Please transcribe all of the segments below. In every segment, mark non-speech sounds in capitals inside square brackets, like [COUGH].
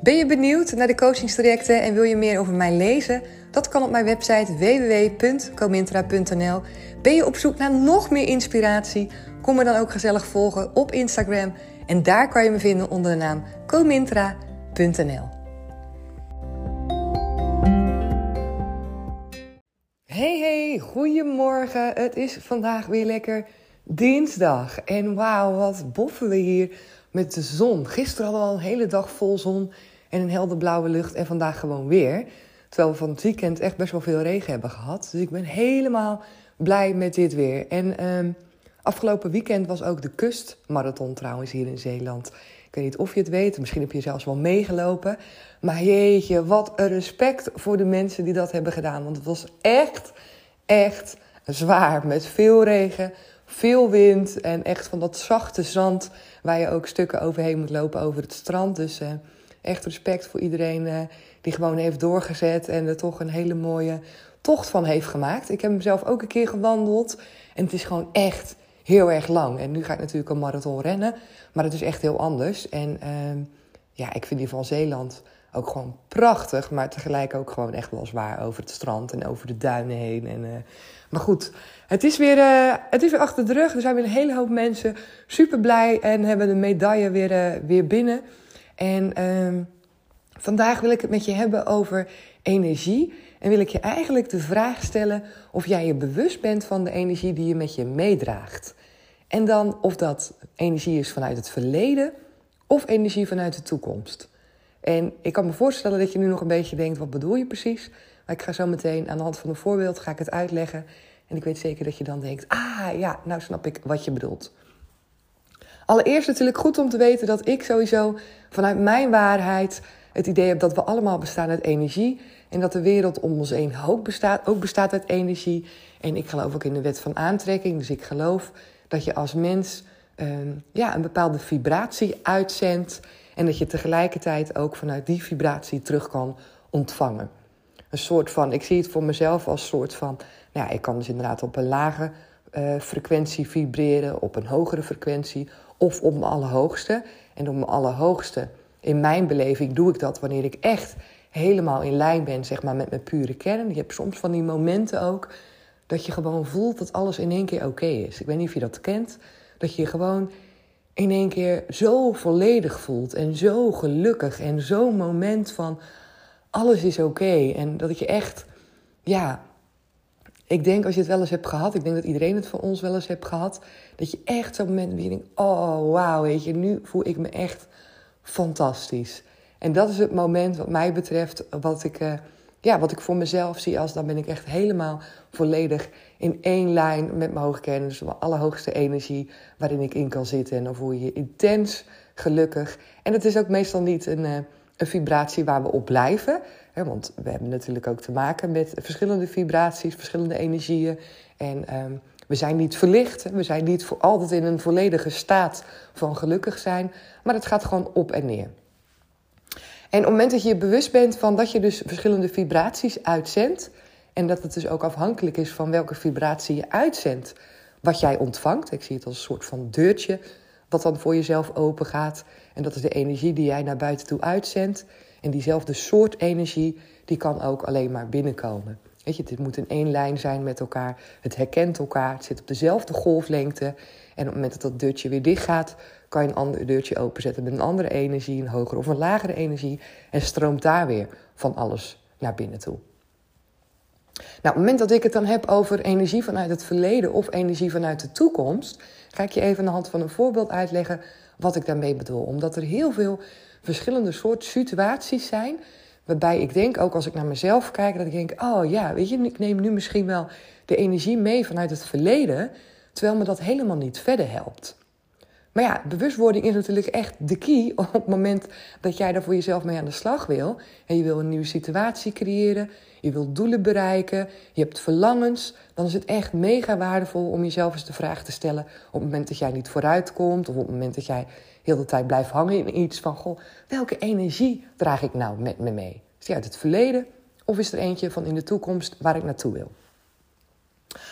Ben je benieuwd naar de coachingstrajecten en wil je meer over mij lezen? Dat kan op mijn website www.comintra.nl. Ben je op zoek naar nog meer inspiratie? Kom me dan ook gezellig volgen op Instagram. En daar kan je me vinden onder de naam comintra.nl. Hey hey, goedemorgen. Het is vandaag weer lekker dinsdag. En wauw, wat boffen we hier met de zon. Gisteren hadden we al een hele dag vol zon en een helder blauwe lucht. En vandaag gewoon weer. Terwijl we van het weekend echt best wel veel regen hebben gehad. Dus ik ben helemaal blij met dit weer. En um, afgelopen weekend was ook de kustmarathon trouwens hier in Zeeland. Ik weet niet of je het weet, misschien heb je zelfs wel meegelopen. Maar jeetje, wat een respect voor de mensen die dat hebben gedaan. Want het was echt, echt zwaar. Met veel regen, veel wind en echt van dat zachte zand... waar je ook stukken overheen moet lopen over het strand. Dus uh, echt respect voor iedereen uh, die gewoon heeft doorgezet... en er toch een hele mooie tocht van heeft gemaakt. Ik heb hem zelf ook een keer gewandeld. En het is gewoon echt heel erg lang. En nu ga ik natuurlijk een marathon rennen. Maar het is echt heel anders. En uh, ja, ik vind die van Zeeland ook gewoon prachtig. Maar tegelijk ook gewoon echt wel zwaar over het strand en over de duinen heen. En, uh, maar goed, het is, weer, uh, het is weer achter de rug. Er zijn weer een hele hoop mensen super blij en hebben de medaille weer, uh, weer binnen. En ehm, vandaag wil ik het met je hebben over energie. En wil ik je eigenlijk de vraag stellen of jij je bewust bent van de energie die je met je meedraagt. En dan of dat energie is vanuit het verleden of energie vanuit de toekomst. En ik kan me voorstellen dat je nu nog een beetje denkt, wat bedoel je precies? Maar ik ga zo meteen aan de hand van een voorbeeld ga ik het uitleggen. En ik weet zeker dat je dan denkt, ah ja, nou snap ik wat je bedoelt. Allereerst natuurlijk goed om te weten dat ik sowieso vanuit mijn waarheid het idee heb dat we allemaal bestaan uit energie. En dat de wereld om ons heen ook bestaat, ook bestaat uit energie. En ik geloof ook in de wet van aantrekking. Dus ik geloof dat je als mens um, ja, een bepaalde vibratie uitzendt. En dat je tegelijkertijd ook vanuit die vibratie terug kan ontvangen. Een soort van, ik zie het voor mezelf als soort van, nou ja, ik kan dus inderdaad op een lage uh, frequentie vibreren, op een hogere frequentie of op mijn allerhoogste. En op mijn allerhoogste, in mijn beleving, doe ik dat wanneer ik echt helemaal in lijn ben zeg maar, met mijn pure kern. Je hebt soms van die momenten ook dat je gewoon voelt dat alles in één keer oké is. Ik weet niet of je dat kent. Dat je gewoon in één keer zo volledig voelt en zo gelukkig en zo'n moment van alles is oké. En dat je echt, ja, ik denk als je het wel eens hebt gehad, ik denk dat iedereen het van ons wel eens heeft gehad, dat je echt zo'n moment je denkt, oh wauw, weet je, nu voel ik me echt fantastisch. En dat is het moment wat mij betreft, wat ik, uh, ja, wat ik voor mezelf zie als dan ben ik echt helemaal volledig in één lijn met mijn hoogkern. Dus mijn allerhoogste energie waarin ik in kan zitten. En dan voel je je intens gelukkig. En het is ook meestal niet een, uh, een vibratie waar we op blijven. Hè, want we hebben natuurlijk ook te maken met verschillende vibraties, verschillende energieën. En um, we zijn niet verlicht. We zijn niet voor altijd in een volledige staat van gelukkig zijn. Maar het gaat gewoon op en neer. En op het moment dat je je bewust bent van dat je dus verschillende vibraties uitzendt. En dat het dus ook afhankelijk is van welke vibratie je uitzendt. Wat jij ontvangt. Ik zie het als een soort van deurtje. Wat dan voor jezelf open gaat. En dat is de energie die jij naar buiten toe uitzendt. En diezelfde soort energie, die kan ook alleen maar binnenkomen. Weet je, het moet in één lijn zijn met elkaar. Het herkent elkaar. Het zit op dezelfde golflengte. En op het moment dat dat deurtje weer dicht gaat, kan je een ander deurtje openzetten met een andere energie, een hogere of een lagere energie. En stroomt daar weer van alles naar binnen toe. Nou, op het moment dat ik het dan heb over energie vanuit het verleden of energie vanuit de toekomst, ga ik je even aan de hand van een voorbeeld uitleggen wat ik daarmee bedoel. Omdat er heel veel verschillende soorten situaties zijn. Waarbij ik denk, ook als ik naar mezelf kijk, dat ik denk: oh ja, weet je, ik neem nu misschien wel de energie mee vanuit het verleden, terwijl me dat helemaal niet verder helpt. Maar ja, bewustwording is natuurlijk echt de key [LAUGHS] op het moment dat jij daar voor jezelf mee aan de slag wil. En je wil een nieuwe situatie creëren, je wilt doelen bereiken, je hebt verlangens. Dan is het echt mega waardevol om jezelf eens de vraag te stellen op het moment dat jij niet vooruit komt. Of op het moment dat jij heel de tijd blijft hangen in iets van, goh, welke energie draag ik nou met me mee? Is die uit het verleden of is er eentje van in de toekomst waar ik naartoe wil?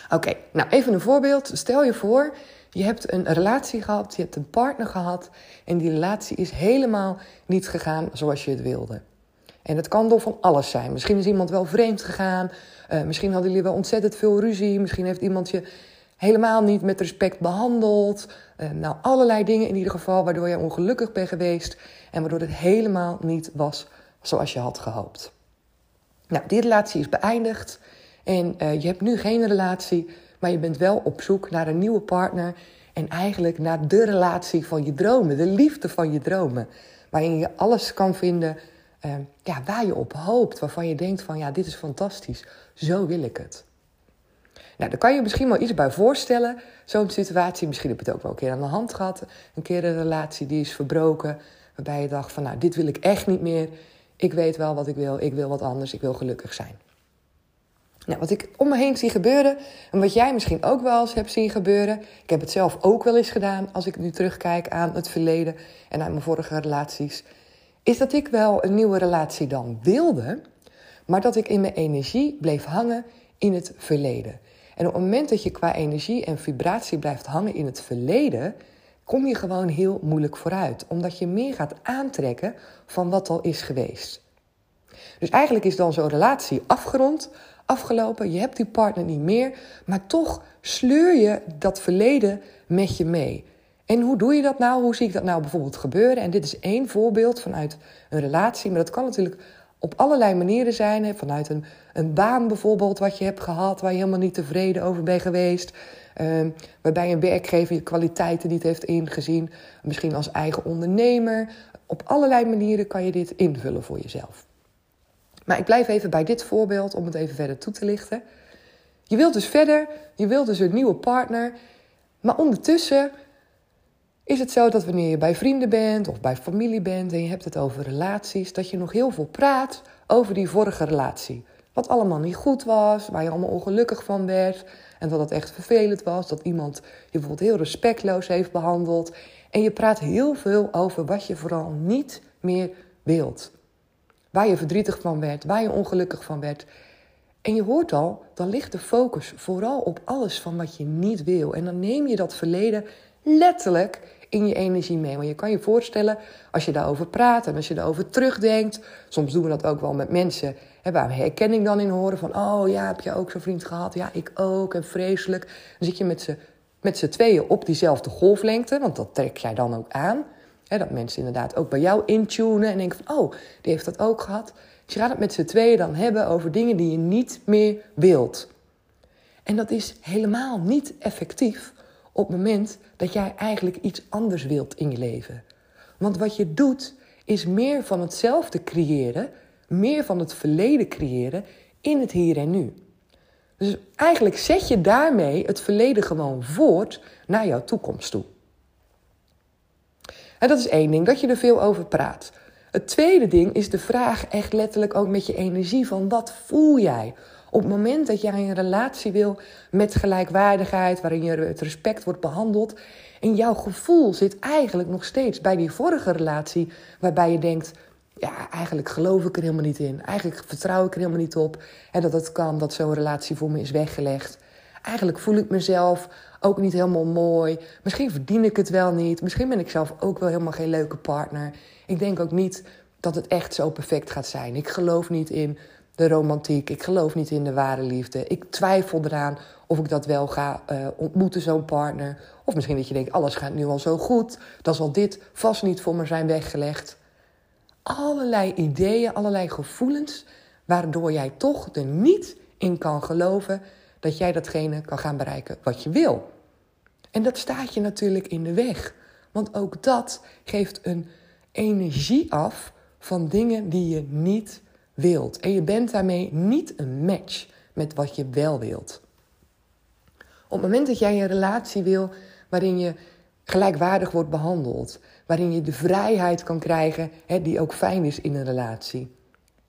Oké, nou even een voorbeeld. Stel je voor, je hebt een relatie gehad, je hebt een partner gehad en die relatie is helemaal niet gegaan zoals je het wilde. En het kan door van alles zijn. Misschien is iemand wel vreemd gegaan, uh, misschien hadden jullie wel ontzettend veel ruzie, misschien heeft iemand je helemaal niet met respect behandeld. Uh, nou, allerlei dingen in ieder geval waardoor je ongelukkig bent geweest en waardoor het helemaal niet was zoals je had gehoopt. Nou, die relatie is beëindigd en uh, je hebt nu geen relatie, maar je bent wel op zoek naar een nieuwe partner en eigenlijk naar de relatie van je dromen, de liefde van je dromen, waarin je alles kan vinden uh, ja, waar je op hoopt, waarvan je denkt van ja, dit is fantastisch, zo wil ik het. Nou, daar kan je misschien wel iets bij voorstellen, zo'n situatie. Misschien heb je het ook wel een keer aan de hand gehad. Een keer een relatie die is verbroken, waarbij je dacht van nou, dit wil ik echt niet meer. Ik weet wel wat ik wil, ik wil wat anders, ik wil gelukkig zijn. Nou, wat ik om me heen zie gebeuren, en wat jij misschien ook wel eens hebt zien gebeuren, ik heb het zelf ook wel eens gedaan als ik nu terugkijk aan het verleden en aan mijn vorige relaties, is dat ik wel een nieuwe relatie dan wilde, maar dat ik in mijn energie bleef hangen in het verleden. En op het moment dat je qua energie en vibratie blijft hangen in het verleden, kom je gewoon heel moeilijk vooruit, omdat je meer gaat aantrekken van wat al is geweest. Dus eigenlijk is dan zo'n relatie afgerond, afgelopen, je hebt die partner niet meer, maar toch sleur je dat verleden met je mee. En hoe doe je dat nou? Hoe zie ik dat nou bijvoorbeeld gebeuren? En dit is één voorbeeld vanuit een relatie, maar dat kan natuurlijk op allerlei manieren zijn. Vanuit een, een baan bijvoorbeeld, wat je hebt gehad, waar je helemaal niet tevreden over bent geweest. Uh, waarbij een werkgever je kwaliteiten niet heeft ingezien. Misschien als eigen ondernemer. Op allerlei manieren kan je dit invullen voor jezelf. Maar ik blijf even bij dit voorbeeld om het even verder toe te lichten. Je wilt dus verder, je wilt dus een nieuwe partner. Maar ondertussen is het zo dat wanneer je bij vrienden bent of bij familie bent en je hebt het over relaties, dat je nog heel veel praat over die vorige relatie. Wat allemaal niet goed was, waar je allemaal ongelukkig van werd en dat het echt vervelend was, dat iemand je bijvoorbeeld heel respectloos heeft behandeld. En je praat heel veel over wat je vooral niet meer wilt. Waar je verdrietig van werd, waar je ongelukkig van werd. En je hoort al, dan ligt de focus vooral op alles van wat je niet wil. En dan neem je dat verleden letterlijk in je energie mee. Want je kan je voorstellen, als je daarover praat en als je daarover terugdenkt. Soms doen we dat ook wel met mensen hè, waar herkenning dan in horen. Van, oh ja, heb je ook zo'n vriend gehad? Ja, ik ook. En vreselijk. Dan zit je met z'n, met z'n tweeën op diezelfde golflengte. Want dat trek jij dan ook aan. Hè, dat mensen inderdaad ook bij jou intunen en denken van, oh, die heeft dat ook gehad. Dus je gaat het met z'n tweeën dan hebben over dingen die je niet meer wilt. En dat is helemaal niet effectief op het moment dat jij eigenlijk iets anders wilt in je leven. Want wat je doet is meer van hetzelfde creëren, meer van het verleden creëren in het hier en nu. Dus eigenlijk zet je daarmee het verleden gewoon voort naar jouw toekomst toe. En dat is één ding, dat je er veel over praat. Het tweede ding is de vraag echt letterlijk ook met je energie van wat voel jij? Op het moment dat jij een relatie wil met gelijkwaardigheid, waarin je het respect wordt behandeld, en jouw gevoel zit eigenlijk nog steeds bij die vorige relatie, waarbij je denkt: ja, eigenlijk geloof ik er helemaal niet in. Eigenlijk vertrouw ik er helemaal niet op. En dat het kan dat zo'n relatie voor me is weggelegd. Eigenlijk voel ik mezelf ook niet helemaal mooi. Misschien verdien ik het wel niet. Misschien ben ik zelf ook wel helemaal geen leuke partner. Ik denk ook niet dat het echt zo perfect gaat zijn. Ik geloof niet in de romantiek. Ik geloof niet in de ware liefde. Ik twijfel eraan of ik dat wel ga uh, ontmoeten, zo'n partner. Of misschien dat je denkt, alles gaat nu al zo goed. Dan zal dit vast niet voor me zijn weggelegd. Allerlei ideeën, allerlei gevoelens... waardoor jij toch er niet in kan geloven dat jij datgene kan gaan bereiken wat je wil. En dat staat je natuurlijk in de weg. Want ook dat geeft een energie af van dingen die je niet wilt. En je bent daarmee niet een match met wat je wel wilt. Op het moment dat jij een relatie wil waarin je gelijkwaardig wordt behandeld, waarin je de vrijheid kan krijgen hè, die ook fijn is in een relatie,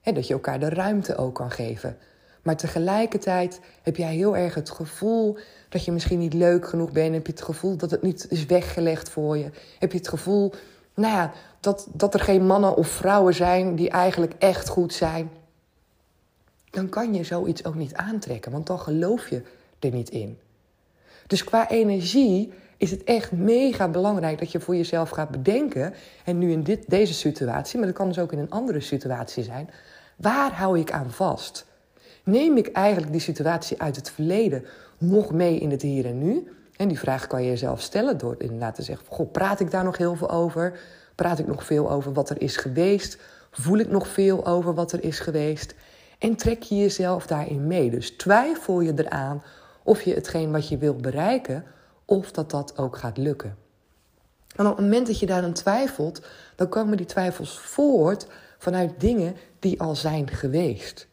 hè, dat je elkaar de ruimte ook kan geven. Maar tegelijkertijd heb jij heel erg het gevoel dat je misschien niet leuk genoeg bent. Heb je het gevoel dat het niet is weggelegd voor je. Heb je het gevoel nou ja, dat, dat er geen mannen of vrouwen zijn die eigenlijk echt goed zijn. Dan kan je zoiets ook niet aantrekken, want dan geloof je er niet in. Dus qua energie is het echt mega belangrijk dat je voor jezelf gaat bedenken. En nu in dit, deze situatie, maar dat kan dus ook in een andere situatie zijn. Waar hou ik aan vast? Neem ik eigenlijk die situatie uit het verleden nog mee in het hier en nu? En die vraag kan je jezelf stellen door inderdaad te zeggen: Goh, praat ik daar nog heel veel over? Praat ik nog veel over wat er is geweest? Voel ik nog veel over wat er is geweest? En trek je jezelf daarin mee. Dus twijfel je eraan of je hetgeen wat je wilt bereiken, of dat dat ook gaat lukken. En op het moment dat je daaraan twijfelt, dan komen die twijfels voort vanuit dingen die al zijn geweest.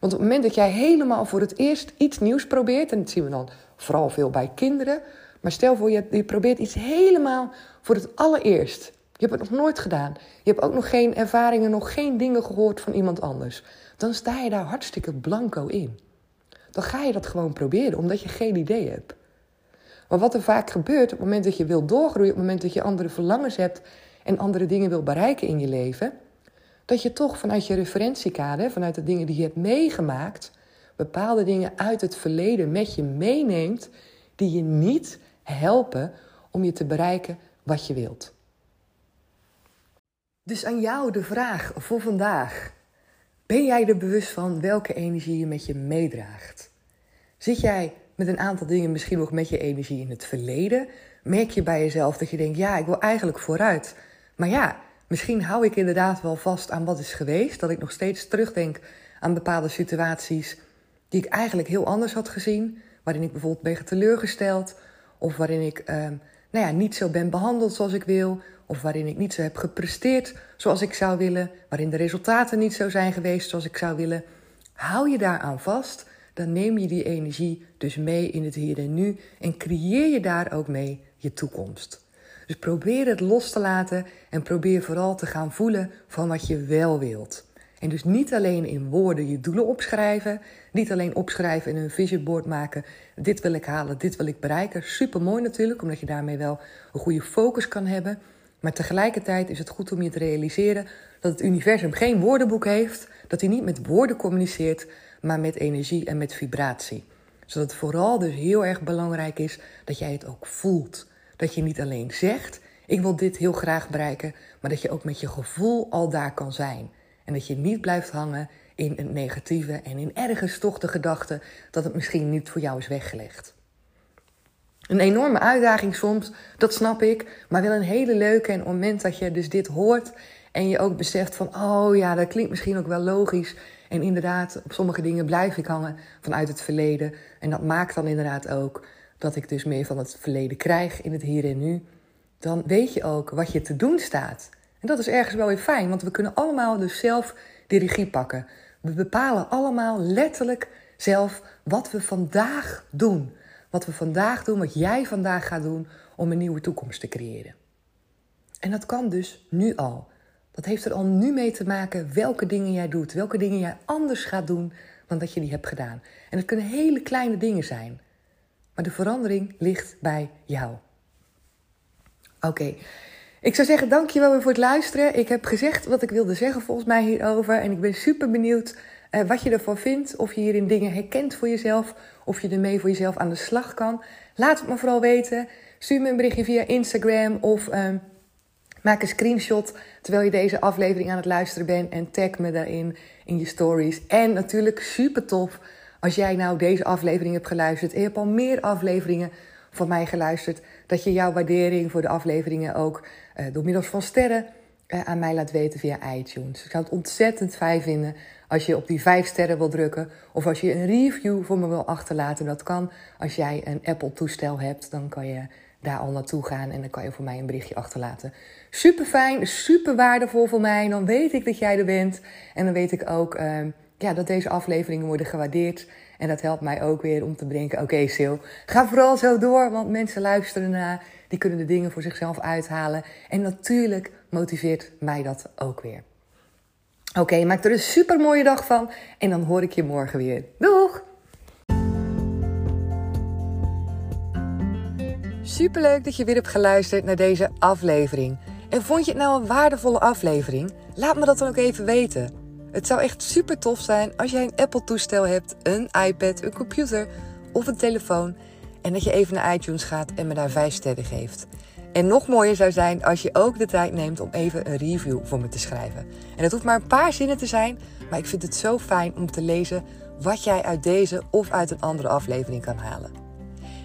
Want op het moment dat jij helemaal voor het eerst iets nieuws probeert, en dat zien we dan vooral veel bij kinderen, maar stel voor je, je probeert iets helemaal voor het allereerst. Je hebt het nog nooit gedaan. Je hebt ook nog geen ervaringen, nog geen dingen gehoord van iemand anders. Dan sta je daar hartstikke blanco in. Dan ga je dat gewoon proberen, omdat je geen idee hebt. Maar wat er vaak gebeurt op het moment dat je wilt doorgroeien, op het moment dat je andere verlangens hebt en andere dingen wil bereiken in je leven, dat je toch vanuit je referentiekader, vanuit de dingen die je hebt meegemaakt, bepaalde dingen uit het verleden met je meeneemt die je niet helpen om je te bereiken wat je wilt. Dus aan jou de vraag voor vandaag. Ben jij er bewust van welke energie je met je meedraagt? Zit jij met een aantal dingen misschien nog met je energie in het verleden? Merk je bij jezelf dat je denkt, ja, ik wil eigenlijk vooruit. Maar ja, misschien hou ik inderdaad wel vast aan wat is geweest. Dat ik nog steeds terugdenk aan bepaalde situaties die ik eigenlijk heel anders had gezien. Waarin ik bijvoorbeeld ben teleurgesteld. Of waarin ik uh, nou ja, niet zo ben behandeld zoals ik wil. Of waarin ik niet zo heb gepresteerd zoals ik zou willen. Waarin de resultaten niet zo zijn geweest zoals ik zou willen. Hou je daaraan vast, dan neem je die energie dus mee in het hier en nu. En creëer je daar ook mee je toekomst. Dus probeer het los te laten en probeer vooral te gaan voelen van wat je wel wilt. En dus niet alleen in woorden je doelen opschrijven, niet alleen opschrijven en een vision board maken. Dit wil ik halen, dit wil ik bereiken. Super mooi natuurlijk, omdat je daarmee wel een goede focus kan hebben. Maar tegelijkertijd is het goed om je te realiseren dat het universum geen woordenboek heeft, dat hij niet met woorden communiceert, maar met energie en met vibratie. Zodat het vooral dus heel erg belangrijk is dat jij het ook voelt. Dat je niet alleen zegt, ik wil dit heel graag bereiken, maar dat je ook met je gevoel al daar kan zijn. En dat je niet blijft hangen in het negatieve en in ergens toch de gedachte dat het misschien niet voor jou is weggelegd. Een enorme uitdaging soms, dat snap ik, maar wel een hele leuke. En op het moment dat je dus dit hoort en je ook beseft van, oh ja, dat klinkt misschien ook wel logisch. En inderdaad, op sommige dingen blijf ik hangen vanuit het verleden. En dat maakt dan inderdaad ook dat ik dus meer van het verleden krijg in het hier en nu. Dan weet je ook wat je te doen staat. Dat is ergens wel weer fijn, want we kunnen allemaal dus zelf de regie pakken. We bepalen allemaal letterlijk zelf wat we vandaag doen. Wat we vandaag doen, wat jij vandaag gaat doen om een nieuwe toekomst te creëren. En dat kan dus nu al. Dat heeft er al nu mee te maken welke dingen jij doet, welke dingen jij anders gaat doen dan dat je die hebt gedaan. En het kunnen hele kleine dingen zijn, maar de verandering ligt bij jou. Oké, ik zou zeggen, dankjewel weer voor het luisteren. Ik heb gezegd wat ik wilde zeggen volgens mij hierover. En ik ben super benieuwd uh, wat je ervan vindt. Of je hierin dingen herkent voor jezelf. Of je ermee voor jezelf aan de slag kan. Laat het me vooral weten. Stuur me een berichtje via Instagram of uh, maak een screenshot terwijl je deze aflevering aan het luisteren bent. En tag me daarin in je stories. En natuurlijk super tof als jij nou deze aflevering hebt geluisterd. En je hebt al meer afleveringen van mij geluisterd. Dat je jouw waardering voor de afleveringen ook uh, door middels van sterren eh, aan mij laat weten via iTunes. Ik zou het ontzettend fijn vinden als je op die vijf sterren wil drukken. Of als je een review voor me wil achterlaten. Dat kan als jij een Apple-toestel hebt. Dan kan je daar al naartoe gaan en dan kan je voor mij een berichtje achterlaten. Super fijn, super waardevol voor mij. Dan weet ik dat jij er bent. En dan weet ik ook uh, ja, dat deze afleveringen worden gewaardeerd. En dat helpt mij ook weer om te denken: oké, okay, Sil, ga vooral zo door. Want mensen luisteren naar, die kunnen de dingen voor zichzelf uithalen. En natuurlijk motiveert mij dat ook weer. Oké, maak er een super mooie dag van. En dan hoor ik je morgen weer. Doeg! Superleuk dat je weer hebt geluisterd naar deze aflevering. En vond je het nou een waardevolle aflevering? Laat me dat dan ook even weten. Het zou echt super tof zijn als jij een Apple-toestel hebt, een iPad, een computer of een telefoon. En dat je even naar iTunes gaat en me daar 5 sterren geeft. En nog mooier zou zijn als je ook de tijd neemt om even een review voor me te schrijven. En het hoeft maar een paar zinnen te zijn, maar ik vind het zo fijn om te lezen wat jij uit deze of uit een andere aflevering kan halen.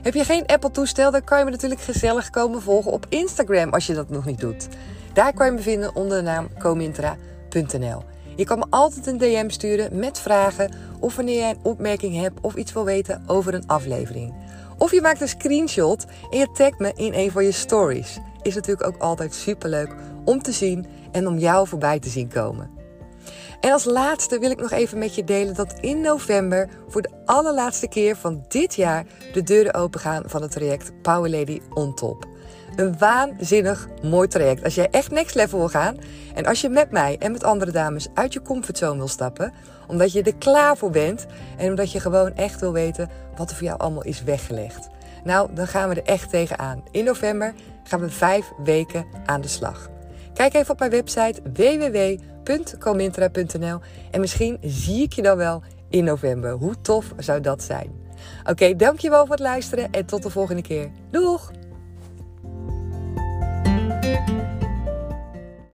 Heb je geen Apple-toestel, dan kan je me natuurlijk gezellig komen volgen op Instagram als je dat nog niet doet. Daar kan je me vinden onder de naam comintra.nl. Je kan me altijd een DM sturen met vragen of wanneer jij een opmerking hebt of iets wil weten over een aflevering. Of je maakt een screenshot en je tagt me in een van je stories. Is natuurlijk ook altijd superleuk om te zien en om jou voorbij te zien komen. En als laatste wil ik nog even met je delen dat in november voor de allerlaatste keer van dit jaar de deuren opengaan van het traject Power Lady on Top. Een waanzinnig mooi traject. Als jij echt next level wil gaan en als je met mij en met andere dames uit je comfortzone wil stappen, omdat je er klaar voor bent en omdat je gewoon echt wil weten wat er voor jou allemaal is weggelegd. Nou, dan gaan we er echt tegenaan. In november gaan we vijf weken aan de slag. Kijk even op mijn website www.comintra.nl en misschien zie ik je dan wel in november. Hoe tof zou dat zijn? Oké, dankjewel voor het luisteren en tot de volgende keer. Doeg!